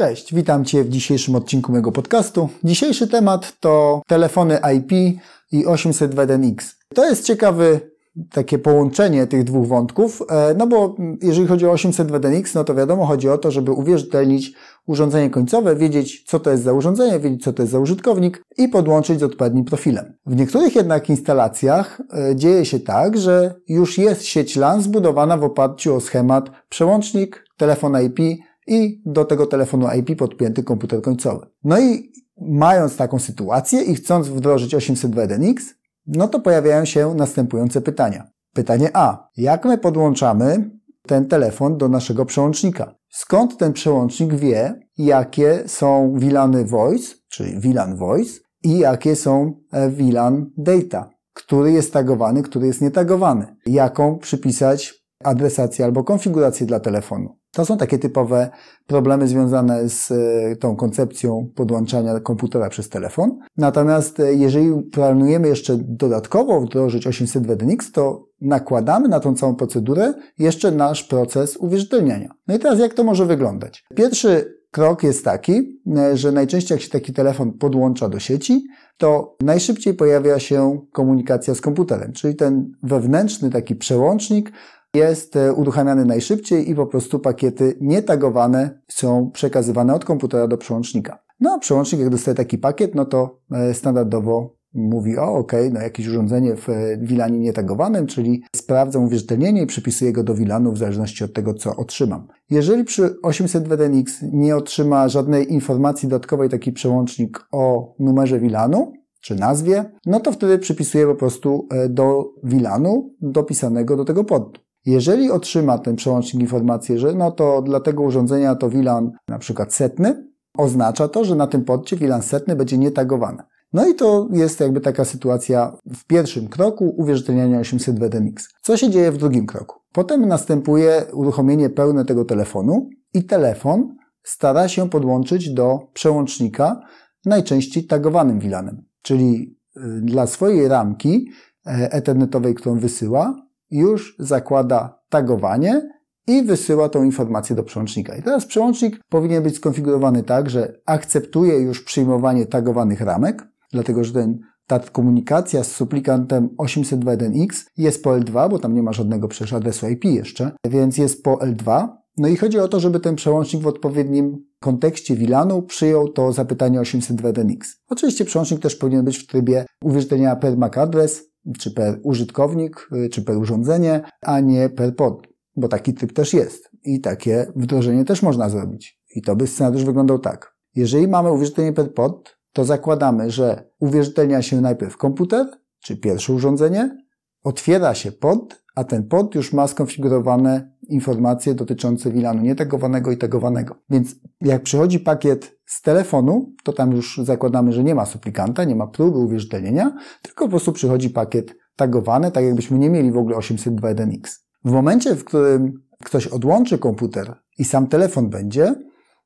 Cześć, witam Cię w dzisiejszym odcinku mojego podcastu. Dzisiejszy temat to telefony IP i 802.1x. To jest ciekawy takie połączenie tych dwóch wątków, e, no bo jeżeli chodzi o 802.1x, no to wiadomo, chodzi o to, żeby uwierzytelnić urządzenie końcowe, wiedzieć co to jest za urządzenie, wiedzieć co to jest za użytkownik i podłączyć z odpowiednim profilem. W niektórych jednak instalacjach e, dzieje się tak, że już jest sieć LAN zbudowana w oparciu o schemat przełącznik, telefon IP i do tego telefonu IP podpięty komputer końcowy. No i mając taką sytuację i chcąc wdrożyć 802.1x, no to pojawiają się następujące pytania. Pytanie A. Jak my podłączamy ten telefon do naszego przełącznika? Skąd ten przełącznik wie, jakie są VLANy voice, czyli VLAN voice i jakie są e, VLAN data? Który jest tagowany, który jest nietagowany? Jaką przypisać adresację albo konfigurację dla telefonu? To są takie typowe problemy związane z e, tą koncepcją podłączania komputera przez telefon. Natomiast e, jeżeli planujemy jeszcze dodatkowo wdrożyć 800 WDNX, to nakładamy na tą całą procedurę jeszcze nasz proces uwierzytelniania. No i teraz jak to może wyglądać? Pierwszy krok jest taki, e, że najczęściej jak się taki telefon podłącza do sieci, to najszybciej pojawia się komunikacja z komputerem, czyli ten wewnętrzny taki przełącznik jest e, uruchamiany najszybciej i po prostu pakiety nietagowane są przekazywane od komputera do przełącznika. No a przełącznik jak dostaje taki pakiet, no to e, standardowo mówi, o ok, no jakieś urządzenie w VLANie nietagowanym, czyli sprawdzam uwierzytelnienie i przypisuję go do VLANu w zależności od tego, co otrzymam. Jeżeli przy 800 WDNX nie otrzyma żadnej informacji dodatkowej taki przełącznik o numerze VLANu, czy nazwie, no to wtedy przypisuję po prostu e, do VLANu dopisanego do tego portu. Jeżeli otrzyma ten przełącznik informację, że no to dla tego urządzenia to VLAN na przykład setny, oznacza to, że na tym porcie VLAN setny będzie nietagowany. No i to jest jakby taka sytuacja w pierwszym kroku uwierzytelniania 800 WDNX. Co się dzieje w drugim kroku? Potem następuje uruchomienie pełne tego telefonu i telefon stara się podłączyć do przełącznika najczęściej tagowanym VLANem. Czyli y, dla swojej ramki e, ethernetowej, którą wysyła, już zakłada tagowanie i wysyła tą informację do przełącznika. I teraz przełącznik powinien być skonfigurowany tak, że akceptuje już przyjmowanie tagowanych ramek, dlatego że ten, ta komunikacja z suplikantem 802.1x jest po L2, bo tam nie ma żadnego przecież adresu IP jeszcze, więc jest po L2. No i chodzi o to, żeby ten przełącznik w odpowiednim kontekście VLANu przyjął to zapytanie 802.1x. Oczywiście przełącznik też powinien być w trybie uwierzytelnienia per MAC adres, czy per użytkownik, y, czy per urządzenie, a nie per pod, bo taki typ też jest i takie wdrożenie też można zrobić. I to by scenariusz wyglądał tak. Jeżeli mamy uwierzytelnienie per pod, to zakładamy, że uwierzytelnia się najpierw komputer, czy pierwsze urządzenie, otwiera się pod, a ten pod już ma skonfigurowane informacje dotyczące VLANu nietagowanego i tagowanego. Więc jak przychodzi pakiet z telefonu, to tam już zakładamy, że nie ma suplikanta, nie ma próby uwierzytelnienia, tylko po prostu przychodzi pakiet tagowany, tak jakbyśmy nie mieli w ogóle 802.1x. W momencie, w którym ktoś odłączy komputer i sam telefon będzie,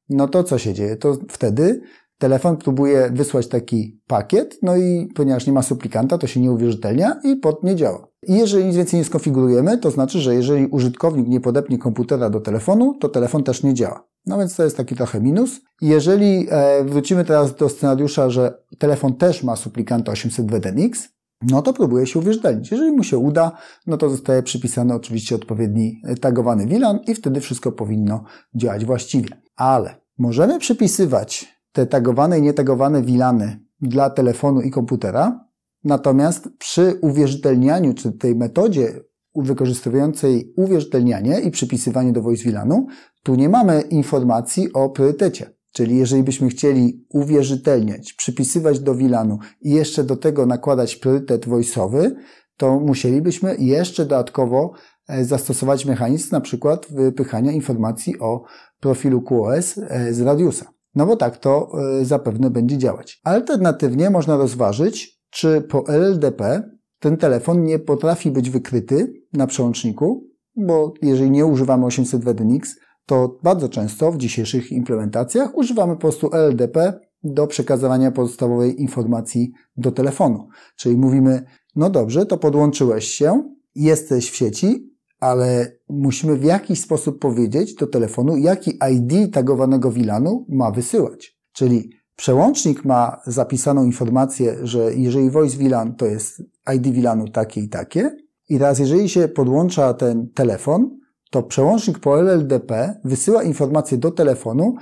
no to co się dzieje? To wtedy telefon próbuje wysłać taki pakiet, no i ponieważ nie ma suplikanta, to się nie uwierzytelnia i pod nie działa. I jeżeli nic więcej nie skonfigurujemy, to znaczy, że jeżeli użytkownik nie podepnie komputera do telefonu, to telefon też nie działa. No więc to jest taki trochę minus. Jeżeli e, wrócimy teraz do scenariusza, że telefon też ma suplikanta 800 WDNX, no to próbuje się uwierzytelnić. Jeżeli mu się uda, no to zostaje przypisany oczywiście odpowiedni e, tagowany VLAN i wtedy wszystko powinno działać właściwie. Ale możemy przypisywać te tagowane i nietagowane VLAny dla telefonu i komputera, natomiast przy uwierzytelnianiu, czy tej metodzie wykorzystującej uwierzytelnianie i przypisywanie do voice VLANu, tu nie mamy informacji o priorytecie. Czyli jeżeli byśmy chcieli uwierzytelniać, przypisywać do VLANu i jeszcze do tego nakładać priorytet voice'owy, to musielibyśmy jeszcze dodatkowo e, zastosować mechanizm na przykład wypychania informacji o profilu QoS e, z radiusa. No bo tak to e, zapewne będzie działać. Alternatywnie można rozważyć, czy po LLDP ten telefon nie potrafi być wykryty na przełączniku, bo jeżeli nie używamy 800 WDNX, to bardzo często w dzisiejszych implementacjach używamy po prostu LDP do przekazywania podstawowej informacji do telefonu. Czyli mówimy, no dobrze, to podłączyłeś się, jesteś w sieci, ale musimy w jakiś sposób powiedzieć do telefonu, jaki ID tagowanego VLANu ma wysyłać. Czyli przełącznik ma zapisaną informację, że jeżeli voice VLAN to jest ID VLANu takie i takie. I teraz jeżeli się podłącza ten telefon, to przełącznik po LLDP wysyła informację do telefonu,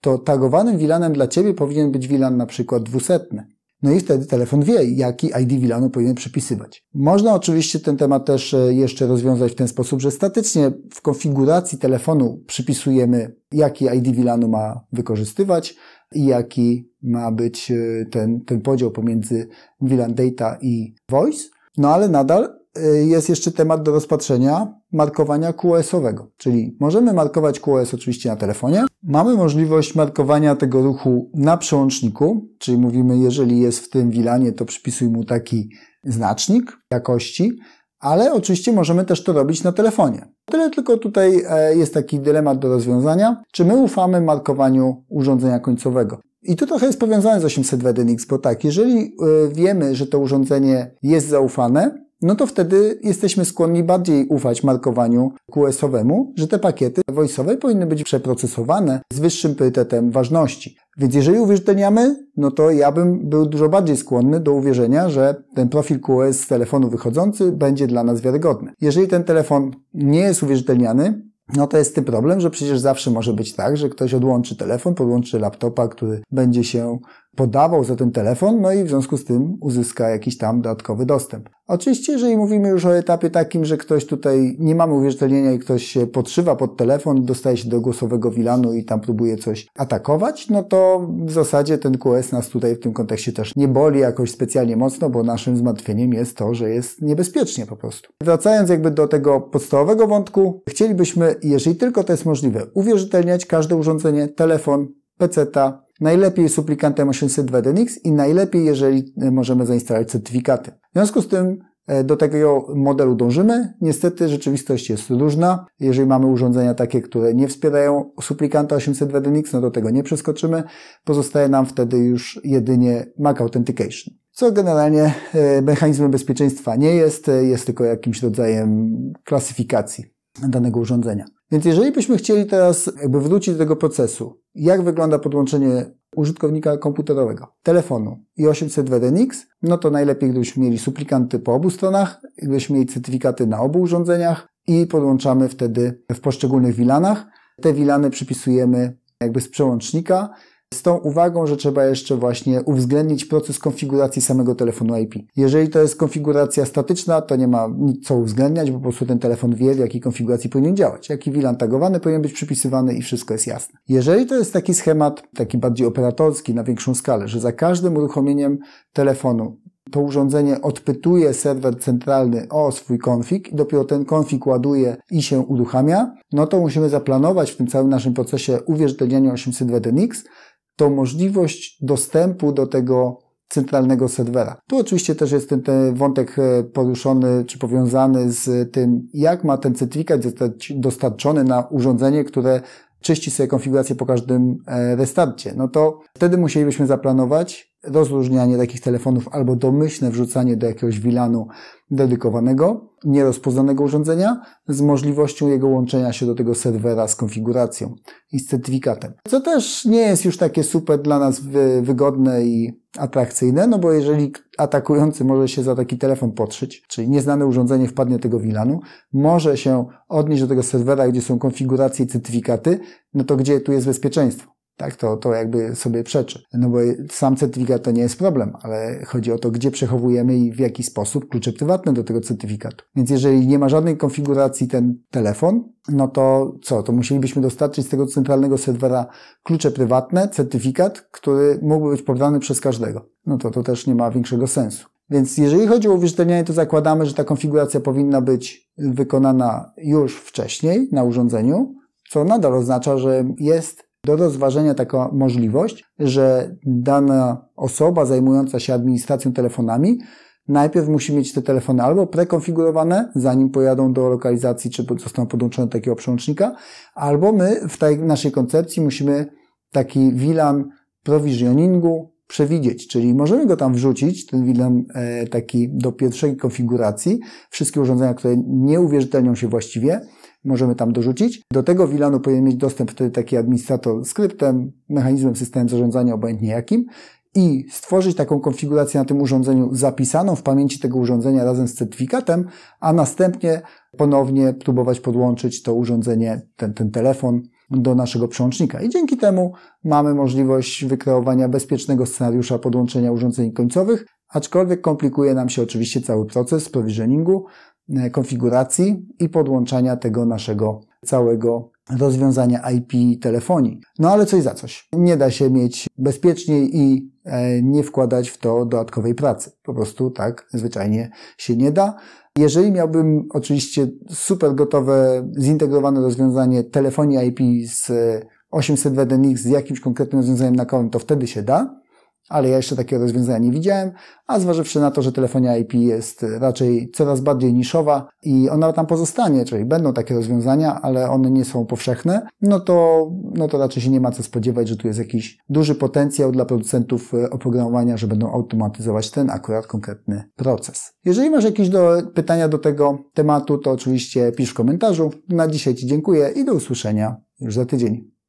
to tagowanym VLANem dla Ciebie powinien być VLAN na przykład dwusetny. No i wtedy telefon wie, jaki ID VLANu powinien przypisywać. Można oczywiście ten temat też e, jeszcze rozwiązać w ten sposób, że statycznie w konfiguracji telefonu przypisujemy, jaki ID VLANu ma wykorzystywać i jaki ma być e, ten, ten podział pomiędzy VLAN Data i Voice. No ale nadal jest jeszcze temat do rozpatrzenia markowania QoS-owego. Czyli możemy markować QoS oczywiście na telefonie. Mamy możliwość markowania tego ruchu na przełączniku, czyli mówimy, jeżeli jest w tym wilanie, to przypisuj mu taki znacznik jakości, ale oczywiście możemy też to robić na telefonie. Tyle tylko tutaj e, jest taki dylemat do rozwiązania, czy my ufamy markowaniu urządzenia końcowego. I to trochę jest powiązane z 800 WDNX, bo tak, jeżeli e, wiemy, że to urządzenie jest zaufane, no to wtedy jesteśmy skłonni bardziej ufać markowaniu QS-owemu, że te pakiety voice'owe powinny być przeprocesowane z wyższym priorytetem ważności. Więc jeżeli uwierzytelniamy, no to ja bym był dużo bardziej skłonny do uwierzenia, że ten profil QoS z telefonu wychodzący będzie dla nas wiarygodny. Jeżeli ten telefon nie jest uwierzytelniany, no to jest ten problem, że przecież zawsze może być tak, że ktoś odłączy telefon, podłączy laptopa, który będzie się podawał za ten telefon, no i w związku z tym uzyska jakiś tam dodatkowy dostęp. Oczywiście, jeżeli mówimy już o etapie takim, że ktoś tutaj nie mamy uwierzytelnienia i ktoś się podszywa pod telefon, dostaje się do głosowego wilanu i tam próbuje coś atakować, no to w zasadzie ten QS nas tutaj w tym kontekście też nie boli jakoś specjalnie mocno, bo naszym zmartwieniem jest to, że jest niebezpiecznie po prostu. Wracając jakby do tego podstawowego wątku, chcielibyśmy, jeżeli tylko to jest możliwe, uwierzytelniać każde urządzenie, telefon, PC-ta, Najlepiej suplikantem 802 DNX i najlepiej, jeżeli e, możemy zainstalować certyfikaty. W związku z tym e, do tego modelu dążymy. Niestety rzeczywistość jest różna. Jeżeli mamy urządzenia takie, które nie wspierają suplikanta 802 DNX, no do tego nie przeskoczymy. Pozostaje nam wtedy już jedynie Mac Authentication. Co generalnie e, mechanizmem bezpieczeństwa nie jest, jest tylko jakimś rodzajem klasyfikacji danego urządzenia. Więc jeżeli byśmy chcieli teraz jakby wrócić do tego procesu, jak wygląda podłączenie użytkownika komputerowego, telefonu i 800 WDNX, no to najlepiej gdybyśmy mieli suplikanty po obu stronach, gdybyśmy mieli certyfikaty na obu urządzeniach i podłączamy wtedy w poszczególnych wilanach. Te wilany przypisujemy jakby z przełącznika z tą uwagą, że trzeba jeszcze właśnie uwzględnić proces konfiguracji samego telefonu IP. Jeżeli to jest konfiguracja statyczna, to nie ma nic co uwzględniać, bo po prostu ten telefon wie, w jakiej konfiguracji powinien działać. Jaki VLAN tagowany powinien być przypisywany i wszystko jest jasne. Jeżeli to jest taki schemat, taki bardziej operatorski, na większą skalę, że za każdym uruchomieniem telefonu to urządzenie odpytuje serwer centralny o swój konfig i dopiero ten konfig ładuje i się uruchamia, no to musimy zaplanować w tym całym naszym procesie uwierzytelniania 800 Tą możliwość dostępu do tego centralnego serwera. Tu oczywiście też jest ten, ten wątek e, poruszony czy powiązany z tym, jak ma ten certyfikat zostać dostarczony na urządzenie, które czyści sobie konfigurację po każdym e, restarcie. No to wtedy musielibyśmy zaplanować rozróżnianie takich telefonów albo domyślne wrzucanie do jakiegoś wilanu dedykowanego, nierozpoznanego urządzenia z możliwością jego łączenia się do tego serwera z konfiguracją i z certyfikatem. Co też nie jest już takie super dla nas wygodne i atrakcyjne, no bo jeżeli atakujący może się za taki telefon podszyć, czyli nieznane urządzenie wpadnie do tego wilanu, może się odnieść do tego serwera, gdzie są konfiguracje i certyfikaty, no to gdzie tu jest bezpieczeństwo? Tak, to, to jakby sobie przeczy. No bo sam certyfikat to nie jest problem, ale chodzi o to, gdzie przechowujemy i w jaki sposób klucze prywatne do tego certyfikatu. Więc jeżeli nie ma żadnej konfiguracji ten telefon, no to co? To musielibyśmy dostarczyć z tego centralnego serwera klucze prywatne, certyfikat, który mógłby być pobrany przez każdego. No to to też nie ma większego sensu. Więc jeżeli chodzi o uwierzytelnianie, to zakładamy, że ta konfiguracja powinna być wykonana już wcześniej na urządzeniu, co nadal oznacza, że jest do rozważenia taka możliwość, że dana osoba zajmująca się administracją telefonami najpierw musi mieć te telefony albo prekonfigurowane, zanim pojadą do lokalizacji, czy zostaną podłączone do takiego przełącznika, albo my w tej naszej koncepcji musimy taki VLAN provisioningu przewidzieć, czyli możemy go tam wrzucić, ten VLAN e, taki do pierwszej konfiguracji, wszystkie urządzenia, które nie uwierzytelnią się właściwie, możemy tam dorzucić. Do tego VLANu powinien mieć dostęp wtedy taki administrator skryptem, mechanizmem, systemem zarządzania, obojętnie jakim i stworzyć taką konfigurację na tym urządzeniu zapisaną w pamięci tego urządzenia razem z certyfikatem, a następnie ponownie próbować podłączyć to urządzenie, ten, ten telefon do naszego przełącznika. I dzięki temu mamy możliwość wykreowania bezpiecznego scenariusza podłączenia urządzeń końcowych, aczkolwiek komplikuje nam się oczywiście cały proces provisioningu, konfiguracji i podłączania tego naszego całego rozwiązania IP telefonii. No ale coś za coś. Nie da się mieć bezpieczniej i e, nie wkładać w to dodatkowej pracy. Po prostu tak zwyczajnie się nie da. Jeżeli miałbym oczywiście super gotowe, zintegrowane rozwiązanie telefonii IP z 800 WDNX z jakimś konkretnym rozwiązaniem na konto, to wtedy się da ale ja jeszcze takiego rozwiązania nie widziałem, a zważywszy na to, że telefonia IP jest raczej coraz bardziej niszowa i ona tam pozostanie, czyli będą takie rozwiązania, ale one nie są powszechne, no to, no to raczej się nie ma co spodziewać, że tu jest jakiś duży potencjał dla producentów e, oprogramowania, że będą automatyzować ten akurat konkretny proces. Jeżeli masz jakieś do, pytania do tego tematu, to oczywiście pisz w komentarzu. Na dzisiaj Ci dziękuję i do usłyszenia już za tydzień.